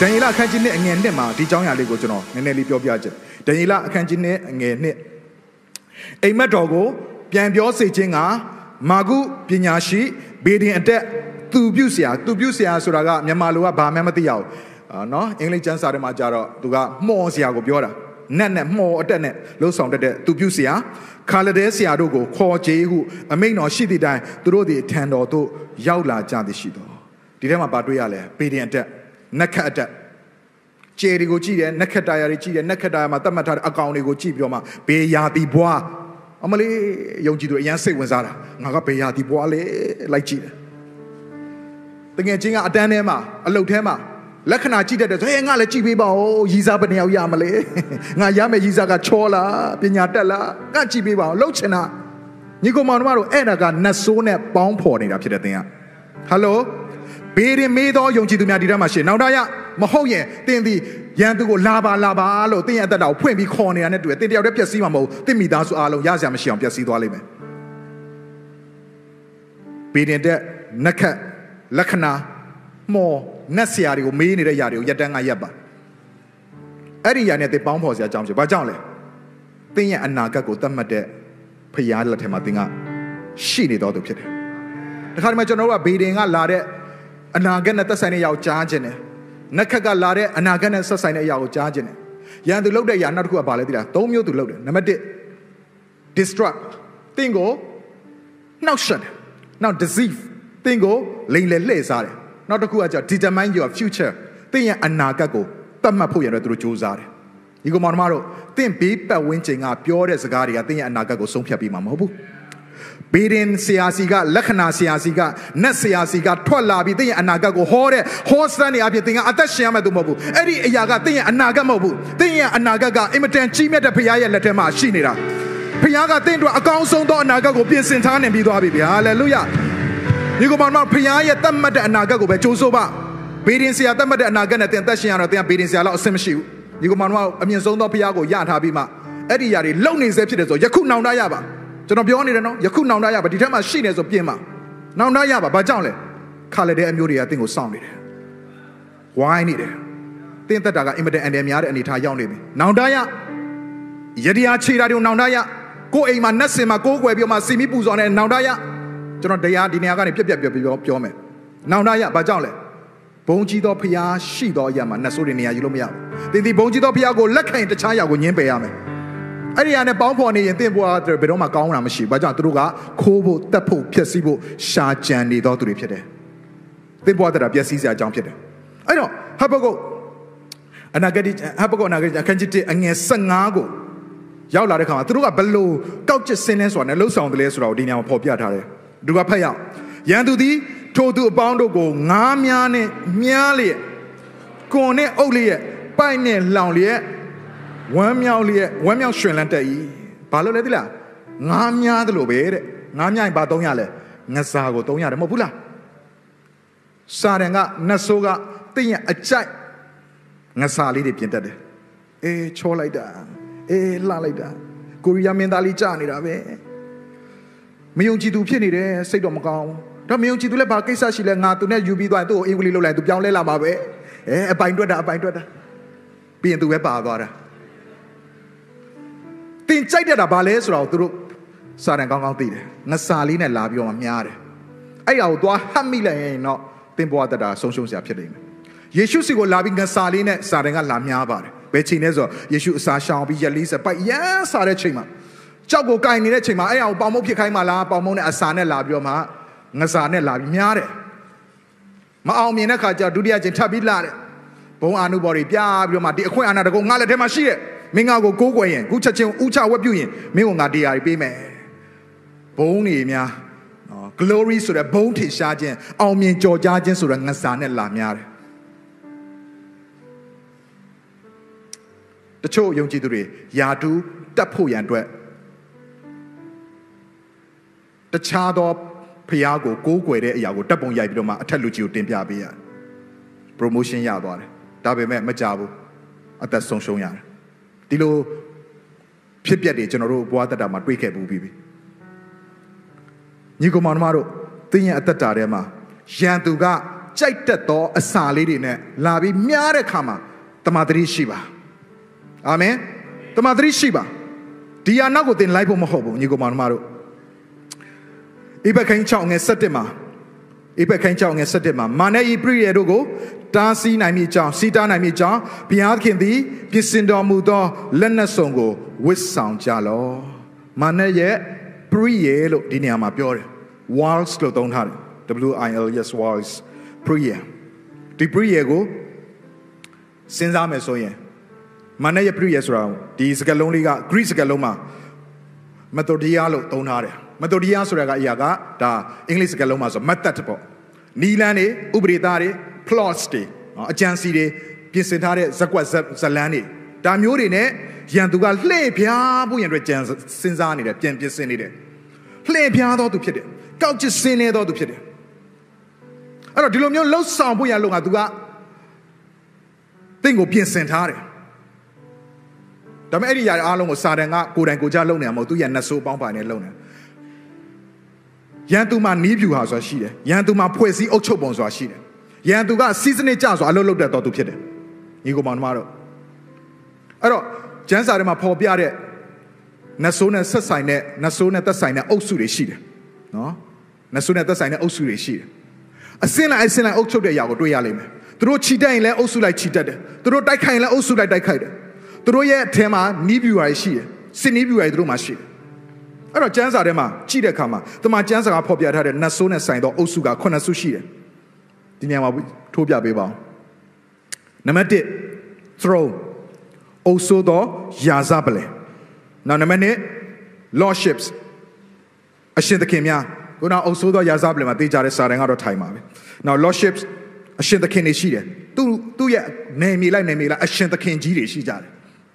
ဒံယေလအခန်းကြီးနှစ်အငယ်နှစ်မှာဒီအကြောင်းအရာလေးကိုကျွန်တော်နည်းနည်းလေးပြောပြချင်ဒံယေလအခန်းကြီးနှစ်အငယ်နှစ်အိမ်မက်တော်ကို ပြန်ပြောစေခြင်းကမာကုပညာရှိဘေဒင်အတက်သူပြုဆရာသူပြုဆရာဆိုတာကမြန်မာလိုကဘာမှမသိရအောင်နော်အင်္ဂလိပ်ကျမ်းစာထဲမှာကြတော့သူကမှော်ဆရာကိုပြောတာနက်နဲ့မှော်အတက်နဲ့လှုပ်ဆောင်တတ်တဲ့သူပြုဆရာခါလဒဲဆရာတို့ကိုခေါ်ကြေးဟုအမိန့်တော်ရှိသည့်တိုင်သူတို့သည်ထံတော်သို့ရောက်လာကြသည်ရှိတော်ဒီထဲမှာပါတွေ့ရလဲပေဒင်အတက်နက်ခတ်အတက် ကျယ်တွေကိုကြည့်တယ်နက်ခတ်တာယာတွေကြည့်တယ်နက်ခတ်တာယာမှာတတ်မှတ်ထားတဲ့အကောင်တွေကိုကြည့်ပြီးတော့မှဘေးယာတီဘွားအမလေးယုံကြည်သူအရန်စိတ်ဝင်စားတာငါကဘေးယာတီဘွားလေလိုက်ကြည့်တယ်တကယ်ချင်းကအတန်းထဲမှာအလုတ်ထဲမှာလက္ခဏာကြည့်တတ်တယ်ဆိုရင်ငါလည်းကြည့်ပေးပါဦးရီစားဘယ်နှယောက်ရမလဲငါရမယ်ရီစားကချောလားပညာတက်လားငါကြည့်ပေးပါဦးလှုပ်ချင်တာညီကောင်မောင်တို့အဲ့ဒါကနတ်ဆိုးနဲ့ပေါင်းဖော်နေတာဖြစ်တဲ့သင်ကဟယ်လိုဘေးရင်မေးသောယုံကြည်သူများဒီထဲမှာရှင်နောက်တော့ရမဟုတ်ရင်တင်းဒီရန်သူကိုလာပါလာပါလို့တင်းရဲ့အသက်တာကိုဖွင့်ပြီးခေါ်နေတာနဲ့တွေ့တင်းတယောက်တည်းပျက်စီးမှာမဟုတ်တင်းမိသားစုအားလုံးရစရာမရှိအောင်ပျက်စီးသွားလိမ့်မယ်ဘေးရင်တဲ့နက်ခတ်လက္ခဏာမော်နတ်ဆရာတွေကိုမေးနေတဲ့ຢာတွေကိုရက်တန်းကရက်ပါအဲ့ဒီຢာနဲ့တင်းပေါင်းဖော်စရာအကြောင်းဖြစ်ဘာကြောင့်လဲတင်းရဲ့အနာဂတ်ကိုသတ်မှတ်တဲ့ဖရားလက်ထက်မှာတင်းကရှိနေတော်သူဖြစ်တယ်တခါတည်းမှာကျွန်တော်တို့ကဘေဒင်ကလာတဲ့အနာဂတ်နဲ့သက်ဆိုင်တဲ့အရာကိုကြားခြင်းတယ် နက်ခက်ကလာတဲ့အနာဂတ်နဲ့ဆက်ဆိုင်တဲ့အရာကိုကြားခြင်းတယ်ရန်သူလုပ်တဲ့အရာနောက်တစ်ခုကဘာလဲသိလားသုံးမျိုးသူလုပ်တယ်နံပါတ်1 distract တင်းကိုနှောက်ရှက်တယ်နောက် deceive တင်းကိုလိမ်လည်လှည့်စားတယ်နောက်တစ်ခုကကြောင့် determine your future တင်းရဲ့အနာဂတ်ကိုသတ်မှတ်ဖို့ရတဲ့သူတို့စူးစမ်းတယ်ဒီကောင်မတို့တင်းဘေးပတ်ဝန်းကျင်ကပြောတဲ့စကားတွေကတင်းရဲ့အနာဂတ်ကိုဆုံးဖြတ်ပြီးမှာမဟုတ်ဘူး ဘေဒင်ဆရာစီကလက္ခဏာဆရာစီကနတ်ဆရာစီကထွက်လာပြီးတင်းရဲ့အနာဂတ်ကိုဟောတဲ့ဟောစတန်နေအဖြစ်တင်းကအသက်ရှင်ရမယ်သူမဟုတ်ဘူးအဲ့ဒီအရာကတင်းရဲ့အနာဂတ်မဟုတ်ဘူးတင်းရဲ့အနာဂတ်ကအင်မတန်ကြီးမြတ်တဲ့ဖခင်ရဲ့လက်ထဲမှာရှိနေတာဖခင်ကတင်းတို့အကောင်းဆုံးသောအနာဂတ်ကိုပြင်ဆင်ထားနေပြီးသွားပြီဗျာဟာလေလုယာဒီကောင်မဖခင်ရဲ့တတ်မှတ်တဲ့အနာဂတ်ကိုပဲကြိုးစိုးပါဘေဒင်ဆရာတတ်မှတ်တဲ့အနာဂတ်နဲ့တင်းသက်ရှင်ရတော့တင်းကဘေဒင်ဆရာလောက်အဆင်မရှိဘူးဒီကောင်မကအမြင့်ဆုံးသောဖခင်ကိုရထားပြီးမှအဲ့ဒီຢာတွေလုံနေစေဖြစ်တယ်ဆိုယခုနောင်တရပါ ကျွန်တော်ပြောနေတယ်နော်ယခုနောင်တရပါဒီထက်မှရှိနေဆိုပြင်ပါနောင်တရပါဘာကြောင့်လဲခါလက်တဲ့အမျိုးတွေကတင့်ကိုစောင့်နေတယ်ဝိုင်းနေတယ်တင်းသက်တာကအင်မတန်အန်တယ်များတဲ့အနေထားရောက်နေပြီနောင်တရယတရားခြေတာတွေကိုနောင်တရကိုယ်အိမ်မှာနတ်စင်မှာကိုးကွယ်ပြီးမှစီမီပူဇော်နေနောင်တရကျွန်တော်တရားဒီနေရာကနေပြက်ပြက်ပြောပြောပြောမယ်နောင်တရဘာကြောင့်လဲဘုံကြီးသောဖျားရှိသောအရာမှာနတ်ဆိုးတွေနေရာယူလို့မရဘူးတင်းဒီဘုံကြီးသောဖျားကိုလက်ခံတခြားအရာကိုညှင်းပယ်ရမယ် အဲ့ဒီကနေပေါင်းဖော်နေရင်တင့်ဘွားဘယ်တော့မှကောင်းတာမရှိဘူး။ဘာကြောင့်သူတို့ကခိုးဖို့တက်ဖို့ဖျက်ဆီးဖို့ရှာကြံနေသောသူတွေဖြစ်တယ်။တင့်ဘွားတဲ့ပျက်စီးစရာအကြောင်းဖြစ်တယ်။အဲ့တော့ဟဘကုတ်အနာဂတိဟဘကုတ်အနာဂတိအခန်းကြီး1အငယ်15ကိုရောက်လာတဲ့ခါမှာသူတို့ကဘလို့ကောက်ကျစ်စင်းလဲဆိုတာနဲ့လှုပ်ဆောင်တယ်လဲဆိုတာကိုဒီနေရာမှာဖော်ပြထားတယ်။သူကဖတ်ရအောင်။ရန်သူသည်ထိုသူအပေါင်းတို့ကိုငားများနဲ့မြားလျက်ကွန်နဲ့အုပ်လျက်ပိုက်နဲ့လောင်လျက် ဝမ်းမြောက်လျက်ဝမ်းမြောက်ရွှင်လန်းတက်ဤဘာလို့လဲသိလားငားများတယ်လို့ပဲတဲ့ငားများရင်ဘာသုံးရလဲငစာကိုသုံးရတယ်မဟုတ်ဘူးလားစာရန်ကနတ်ဆိုးကတင့်ရဲ့အကြိုက်ငစာလေးတွေပြင်တတ်တယ်အေးချောလိုက်တာအေးလှလိုက်တာကိုရီးယားမင်းသားလေးကြာနေတာပဲမယုံကြည်သူဖြစ်နေတယ်စိတ်တော့မကောင်းတော့မယုံကြည်သူလည်းဘာကိစ္စရှိလဲငါသူနဲ့ယူပြီးသွားရင်သူ့ကိုအင်္ဂလိပ်လုပ်လိုက်သူပြောင်းလဲလာမှာပဲအဲအပိုင်တွက်တာအပိုင်တွက်တာပြီးရင်သူပဲပါသွားတာ တင်ကြိုက်တတ်တာဘာလဲဆိုတော့သူတို့စာတန်ကောင်းကောင်းသိတယ်ငစာလေးနဲ့လာပြီးတော့မှမြားတယ်အဲ့ဒါကိုသွားဟတ်မိလိုက်ရင်တော့တင်ဘွားတတ်တာဆုံးရှုံးစရာဖြစ်နေမယ်ယေရှုစီကိုလာပြီးငစာလေးနဲ့စာတန်ကလာမြားပါတယ်ဘယ်ချိန်လဲဆိုတော့ယေရှုအစာရှောင်ပြီးရက်လေးစပိုက်ရမ်းစားတဲ့ချိန်မှာကြောက်ကိုကင်နေတဲ့ချိန်မှာအဲ့အောင်ပေါင်မုတ်ဖြစ်ခိုင်းမှလားပေါင်မုတ်နဲ့အစာနဲ့လာပြီးတော့မှငစာနဲ့လာပြီးမြားတယ်မအောင်မြင်တဲ့ခါကျဒုတိယချိန်ထပ်ပြီးလာတယ်ဘုံအာနုဘော်တွေပြပြီးတော့မှဒီအခွင့်အာဏာတကုံငါလက်ထဲမှာရှိတယ် မင်းငါကိုကိုးကွယ်ရင်ခုချက်ချင်းဥချဝက်ပြုရင်မင်းကငါတရားတွေပေးမယ်ဘုံနေများနော် glory ဆိုတဲ့ဘုံထင်ရှားခြင်းအောင်မြင်ကြော်ကြားခြင်းဆိုတဲ့ငါစာနဲ့လာများတယ်တချို့ယုံကြည်သူတွေယာတူးတက်ဖို့ရန်အတွက်တခြားသောဖျားကိုကိုးကွယ်တဲ့အရာကိုတပ်ပုံရိုက်ပြီးတော့မှအထက်လူကြီးကိုတင်ပြပေးရတယ် promotion ရသွားတယ်ဒါပေမဲ့မကြဘူးအသက်ဆုံးရှုံးရတယ် ဒီလိုဖြစ်ပျက်တွေကျွန်တော်တို့ဘဝတက်တာမှာတွေ့ခဲ့ဘူးပြီညီကောင်မောင်တို့သင်ရဲ့အသက်တာထဲမှာရန်သူကကြိုက်တတ်သောအစာလေးတွေနဲ့လာပြီးမြားတဲ့ခါမှာတမန်တရိရှိပါအာမင်တမန်တရိရှိပါဒီအနောက်ကိုသင်လိုက်ဖို့မဟုတ်ဘူးညီကောင်မောင်တို့ဣဘခိုင်း6ငယ်7မှာဣဘခိုင်း6ငယ်7မှာမာနဤပရိယေတို့ကို တားဆီးနိုင်မိကြောင်းစီတားနိုင်မိကြောင်းဘုရားသခင်သည်ပြင်ဆင်တော်မူသောလက်နက်စုံကိုဝစ်ဆောင်ကြလောမာနရဲ့ပရိယေလို့ဒီနေရာမှာပြောတယ် walls လို့သုံးထားတယ် W I L S walls ပရိယေဒီပရိယေကိုစဉ်းစားမယ်ဆိုရင်မာနရဲ့ပရိယေဆိုတာဒီစကားလုံးလေးက Greek စကားလုံးမှာ methodia လို့သုံးထားတယ် methodia ဆိုတာကအရာကဒါအင်္ဂလိပ်စကားလုံးမှာဆို method ပေါ့နီလန်းတွေဥပဒေသားတွေ plots တွေအကြံစီတွေပြင်ဆင်ထားတဲ့ဇက်ကွက်ဇလန်းတွေဒါမျိုးတွေနဲ့ရန်သူကလှည့်ပြားဖို့ရန်အတွက်ကြံစဉ်းစားနေတယ်ပြန်ပြင်ဆင်နေတယ်လှည့်ပြားတော်သူဖြစ်တယ်ကောက်ချစ်စင်းနေတော်သူဖြစ်တယ်အဲ့တော့ဒီလိုမျိုးလှုပ်ဆောင်ဖို့ရန်လုံကသူကတင့်ကိုပြင်ဆင်ထားတယ်ဒါပေမဲ့အဲ့ဒီຢာအားလုံးကိုစာတန်ကကိုယ်တိုင်ကိုယ်ကြလုံနေမှာမဟုတ်သူရနတ်ဆိုးပေါင်းပါနေလုံနေရန်သူမှာနီးပြူဟာဆိုတာရှိတယ်ရန်သူမှာဖွဲ့စည်းအုပ်ချုပ်ပုံဆိုတာရှိတယ် ရန်သူကစီးစနစ်ကြဆိုအလုပ်လုပ်တဲ့တော်သူဖြစ်တယ်ညီကောင်မောင်တို့အဲ့တော့ကျမ်းစာထဲမှာပေါ်ပြတဲ့နတ်ဆိုးနဲ့ဆက်ဆိုင်တဲ့နတ်ဆိုးနဲ့သက်ဆိုင်တဲ့အုပ်စုတွေရှိတယ်နော်နတ်ဆိုးနဲ့သက်ဆိုင်တဲ့အုပ်စုတွေရှိတယ်အစင်းလိုက်အစင်းလိုက်အုပ်ချုပ်တဲ့အရာကိုတွေ့ရလိမ့်မယ်သူတို့ခြိတက်ရင်လည်းအုပ်စုလိုက်ခြိတက်တယ်သူတို့တိုက်ခိုင်ရင်လည်းအုပ်စုလိုက်တိုက်ခိုက်တယ်သူတို့ရဲ့အထက်မှာနီးပြူရာရှိတယ်စစ်နီးပြူရာသူတို့မှာရှိတယ်အဲ့တော့ကျမ်းစာထဲမှာကြည့်တဲ့အခါမှာတမန်ကျမ်းစာကဖော်ပြထားတဲ့နတ်ဆိုးနဲ့ဆိုင်သောအုပ်စုက9စုရှိတယ် ဒီနေရာမှာထိုးပြပေးပါအောင်နံပါတ်1 throne အုပ်ဆိုးသောယာဇပလင်နောက်နံပါတ်2 lordships အရှင်သခင်များခုနအုပ်ဆိုးသောယာဇပလင်မှာတေးကြတဲ့စာတန်ကတော့ထိုင်ပါပဲနောက် lordships အရှင်သခင်တွေရှိတယ်သူသူ့ရဲ့နေမြေလိုက်နေမြေလိုက်အရှင်သခင်ကြီးတွေရှိကြတယ်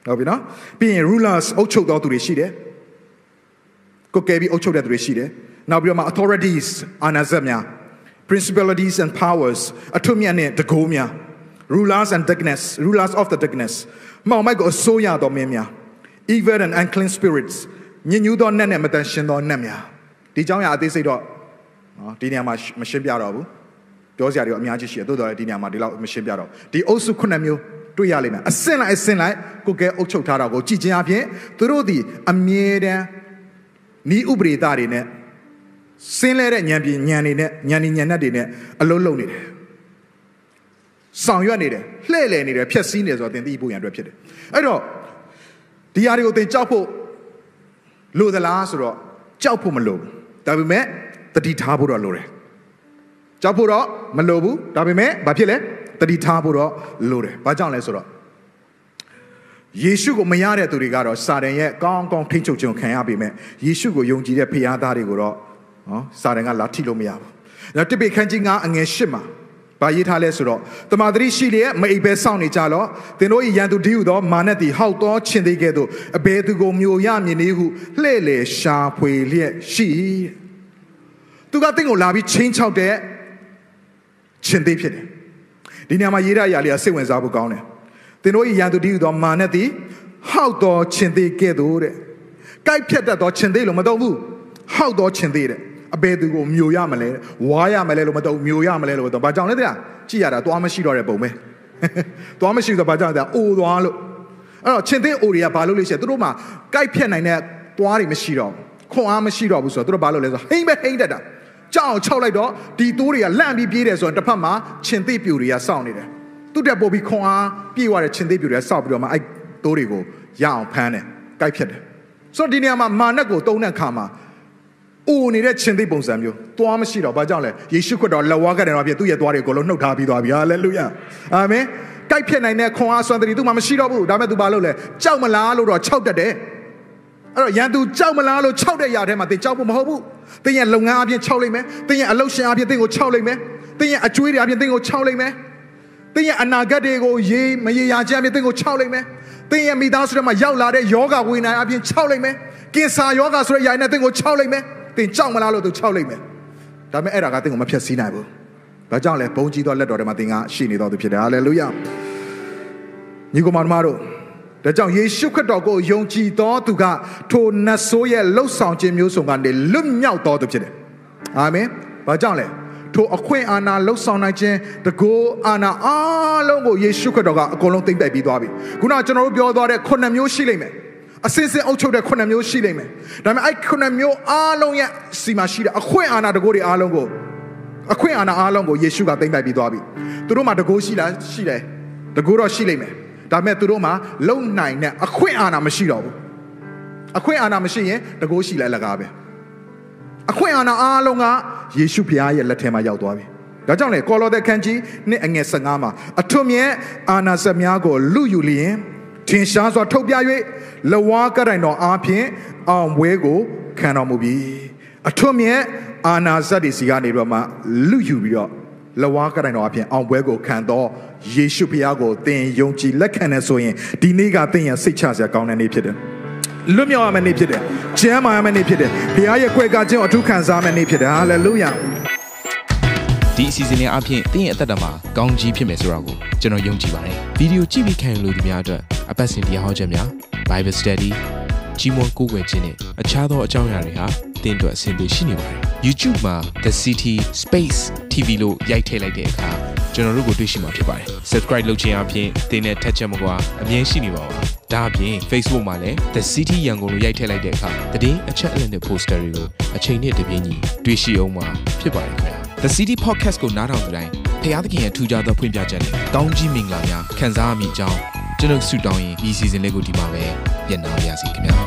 ဟုတ်ပြီနော်ပြီးရင် rulers အုပ်ချုပ်တော်သူတွေရှိတယ်ကိုကဲပြီးအုပ်ချုပ်တဲ့သူတွေရှိတယ်နောက်ပြီးတော့မှ authorities အာဏာစက်များ principalities and powers အထွတ်မြတ်နဲ့တကိုးများ rulers and darkness rulers of the darkness မောင်မိုက်ကိုအစိုးရတော်မင်းများ evil and unclean spirits ညဉ့်ညူးသောနတ်နဲ့မတန်ရှင်သောနတ်များဒီเจ้าရအသေးစိတ်တော့နော်ဒီနေရာမှာမရှင်းပြတော့ဘူးပြောစရာတွေအများကြီးရှိတယ်သို့တော်လည်းဒီနေရာမှာဒီလောက်မရှင်းပြတော့ဒီအုပ်စုခုနှစ်မျိုးတွေ့ရလိမ့်မယ်အစင်လိုက်အစင်လိုက်ကိုကဲအုပ်ချုပ်ထားတာကိုကြည်ချင်းအပြင်သူတို့ဒီအမြဲတမ်းဤဥပဒေသားတွေနဲ့ စင်းလဲတဲ့ဉာဏ်ပညာတွေနဲ့ဉာဏ်ဉာဏ်နဲ့တွေနဲ့အလုံးလုံးနေတယ်ဆောင်ရွက်နေတယ်လှည့်လည်နေတယ်ဖြက်စီးနေဆိုတော့သင်သိဖို့ရန်အတွက်ဖြစ်တယ်အဲ့တော့ဒီຢာတွေကိုသင်ကြောက်ဖို့လိုသလားဆိုတော့ကြောက်ဖို့မလိုဘူးဒါပေမဲ့တတိထားဖို့တော့လိုတယ်ကြောက်ဖို့တော့မလိုဘူးဒါပေမဲ့ဘာဖြစ်လဲတတိထားဖို့တော့လိုတယ်ဘာကြောင့်လဲဆိုတော့ယေရှုကိုမရတဲ့သူတွေကတော့စာတန်ရဲ့ကောင်းကောင်းထိန်းချုပ်ခြင်းခံရပေမဲ့ယေရှုကိုယုံကြည်တဲ့ဖခင်သားတွေကိုတော့ နော်စာတန်ကလာထိလို့မရဘူး။ဒါတိပိခန်းကြီးငါအငယ်ရှစ်မှာဘာရေးထားလဲဆိုတော့တမာတိရှိလျက်မအိပ်ပဲစောင့်နေကြလောသင်တို့၏ရန်သူဒီဟုသောမာနသည်ဟောက်သောခြင်းသေးကဲ့သို့အဘယ်သူကိုမျိုးရမြင်နေဟုလှဲ့လေရှာဖွေလျက်ရှိသူကတင့်ကိုလာပြီးချင်းချောက်တဲ့ခြင်းသေးဖြစ်တယ်ဒီနေရာမှာရေးတဲ့အရာလေးကစိတ်ဝင်စားဖို့ကောင်းတယ်သင်တို့၏ရန်သူဒီဟုသောမာနသည်ဟောက်သောခြင်းသေးကဲ့သို့တဲ့ကိုက်ဖြတ်တတ်သောခြင်းသေးလို့မတော့ဘူးဟောက်သောခြင်းသေးတဲ့ အဘယ်သူကိုမျိုးရမလဲဝါရမလဲလို့မတော့မျိုးရမလဲလို့မတော့ဘာကြောင့်လဲတဲ့ကြည့်ရတာသွားမရှိတော့တဲ့ပုံပဲသွားမရှိဆိုတော့ဘာကြောင့်လဲအိုသွားလို့အဲ့တော့ချင်းသေးအိုတွေကဘာလို့လဲရှိတယ်သူတို့မှာကိုက်ဖြတ်နိုင်တဲ့သွားတွေမရှိတော့ခွန်အားမရှိတော့ဘူးဆိုတော့သူတို့ဘာလို့လဲဆိုတော့ဟိမ့်ပဲဟိမ့်တတ်တာကြောက်ချောက်လိုက်တော့ဒီတိုးတွေကလန့်ပြီးပြေးတယ်ဆိုတော့တစ်ဖက်မှာချင်းသေးပြူတွေကစောင့်နေတယ်သူတက်ပို့ပြီးခွန်အားပြေးသွားတဲ့ချင်းသေးပြူတွေကစောက်ပြီးတော့မှအဲ့တိုးတွေကိုရအောင်ဖမ်းတယ်ကိုက်ဖြတ်တယ်ဆိုတော့ဒီနေရာမှာမာနက်ကိုတုံးတဲ့ခါမှာ အိုနေတဲ့ရှင်သိပုံစံမျိုးသွားမရှိတော့ဘာကြောင့်လဲယေရှုခရစ်တော်လက်ဝါးကတယ်တော့ပြသူ့ရဲ့သွားတွေကိုလုံးနှုတ်ထားပြီးသွားပြီဟာလေလုယာအာမင်ကြိုက်ဖြစ်နိုင်တဲ့ခွန်အားစွမ်းတည်းသူမှမရှိတော့ဘူးဒါမဲ့သူဘာလုပ်လဲကြောက်မလားလို့တော့ခြောက်တတ်တယ်အဲ့တော့ရန်သူကြောက်မလားလို့ခြောက်တဲ့ຢာထဲမှာသင်ကြောက်ဖို့မဟုတ်ဘူးသင်ရဲ့လုပ်ငန်းအပြင်ခြောက်လိုက်မယ်သင်ရဲ့အလုပ်ရှင်အပြင်သင်ကိုခြောက်လိုက်မယ်သင်ရဲ့အကျွေးတွေအပြင်သင်ကိုခြောက်လိုက်မယ်သင်ရဲ့အနာဂတ်တွေကိုရေးမရေရာခြင်းအပြင်သင်ကိုခြောက်လိုက်မယ်သင်ရဲ့မိသားစုထဲမှာရောက်လာတဲ့ယောဂဝိညာဉ်အပြင်6လိုက်မယ်ကင်ဆာယောဂဆိုတဲ့အရာနဲ့သင်ကို6လိုက်မယ် သင်ကြောက်မလားလို့သူ6လိုက်မယ်ဒါပေမဲ့အဲ့ဒါကသင်ကိုမဖြတ်စည်းနိုင်ဘူးဘာကြောင့်လဲဘုံကြီးသောလက်တော်ထဲမှာသင်ကရှိနေတော်သူဖြစ်တယ်ဟာလေလုယာညီကောင်မတို့ဒါကြောင့်ယေရှုခရစ်တော်ကိုယုံကြည်တော်သူကထိုနတ်ဆိုးရဲ့လှုပ်ဆောင်ခြင်းမျိုးစုံကနေလွတ်မြောက်တော်သူဖြစ်တယ်အာမင်ဘာကြောင့်လဲထိုအခွင့်အာဏာလှုပ်ဆောင်နိုင်ခြင်းတကောအာဏာအားလုံးကိုယေရှုခရစ်တော်ကအကုန်လုံးသိမ့်ပိုက်ပြီးသွားပြီခုနကကျွန်တော်တို့ပြောသွားတဲ့ခုနှစ်မျိုးရှိလိမ့်မယ် အစင်စင်အုပ်ချုပ်တဲ့ခုနှစ်မျိုးရှိလိမ့်မယ်ဒါပေမဲ့အဲ့ခုနှစ်မျိုးအားလုံးရဲ့စီမှာရှိတဲ့အခွင့်အာဏာတကောတွေအားလုံးကိုအခွင့်အာဏာအားလုံးကိုယေရှုကသိမ့်ပိုက်ပြီးသွားပြီသူတို့မှာတကောရှိလားရှိတယ်တကောတော့ရှိလိမ့်မယ်ဒါပေမဲ့သူတို့မှာလုံနိုင်တဲ့အခွင့်အာဏာမရှိတော့ဘူးအခွင့်အာဏာမရှိရင်တကောရှိလဲလကားပဲအခွင့်အာဏာအားလုံးကယေရှုဖခင်ရဲ့လက်ထဲမှာရောက်သွားပြီဒါကြောင့်လေကောလောသဲခန်းကြီးနှစ်အငယ်15မှာအထွတ်မြတ်အာနာစက်များကိုလူယူလျင် ထင်ရှားစွာထုတ်ပြ၍လဝါကတိုင်တော်အားဖြင့်အောင်ဝဲကိုခံတော်မူပြီအထွတ်မြတ်အာနာစက်တွေစီကနေတော့မှလူယူပြီးတော့လဝါကတိုင်တော်အပြင်အောင်ပွဲကိုခံတော့ယေရှုဖခင်ကိုသင်ယုံကြည်လက်ခံနေဆိုရင်ဒီနေ့ကသင်ရဲ့စိတ်ချစရာကောင်းတဲ့နေ့ဖြစ်တယ်လွတ်မြောက်ရမယ့်နေ့ဖြစ်တယ်။ကျမ်းမာရမယ့်နေ့ဖြစ်တယ်။ဘုရားရဲ့ကွယ်ကားခြင်းကိုအထူးခံစားမယ့်နေ့ဖြစ်တယ်။ဟာလေလုယာ။ဒီအစီအစဉ်လေးအပြင်တင်းရဲ့အသက်တာမှာကောင်းကြီးဖြစ်မယ်ဆိုတာကိုကျွန်တော်ယုံကြည်ပါတယ်ဗီဒီယိုကြည့်ပြီးခံယူလို့ဒီများအတွက် အပတ်စဉ်တရားဟောခြင်းများ Bible Study ကြီးမွန်ကိုးကွယ်ခြင်းနဲ့အခြားသောအကြောင်းအရာတွေဟာတင်းအတွက်အဆင်ပြေရှိနေပါတယ် YouTube မှာ The City Space TV လို့ရိုက်ထည့်လိုက်တဲ့အခါကျွန်တော်တို့ကိုတွေ့ရှိမှာဖြစ်ပါတယ် Subscribe လုပ်ခြင်းအပြင်တင်းနဲ့ထက်ချက်မကွာအမြင်ရှိနေပါပါဒါအပြင် Facebook မှာလည်း The City ရန်ကုန်လို့ရိုက်ထည့်လိုက်တဲ့အခါတည်င်းအချက်အလက်နဲ့ poster တွေကိုအချိန်နဲ့တပြေးညီတွေ့ရှိအောင်မှာဖြစ်ပါတယ်ခင်ဗျာ The City Podcast ကိုနားထောင်ကြတိုင်းဖျားသခင်ရဲ့ထူကြသောဖွင့်ပြချက်နဲ့ကောင်းကြီးမင်္ဂလာများခံစားမိကြောင်း ကျွန်တော်ဆုတောင်းရင်ဒီ season လေးကိုဒီမှာပဲညံ့နာပါရစေခင်ဗျာ